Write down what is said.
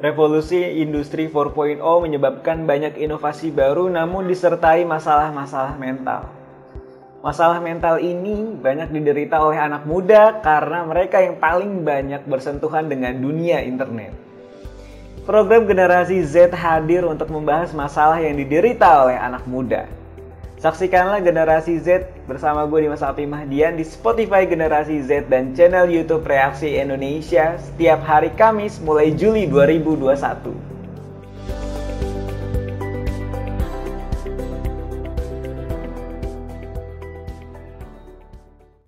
Revolusi industri 4.0 menyebabkan banyak inovasi baru namun disertai masalah-masalah mental. Masalah mental ini banyak diderita oleh anak muda karena mereka yang paling banyak bersentuhan dengan dunia internet. Program Generasi Z hadir untuk membahas masalah yang diderita oleh anak muda. Saksikanlah Generasi Z bersama gue Dimas Api Mahdian di Spotify Generasi Z dan channel YouTube Reaksi Indonesia setiap hari Kamis mulai Juli 2021.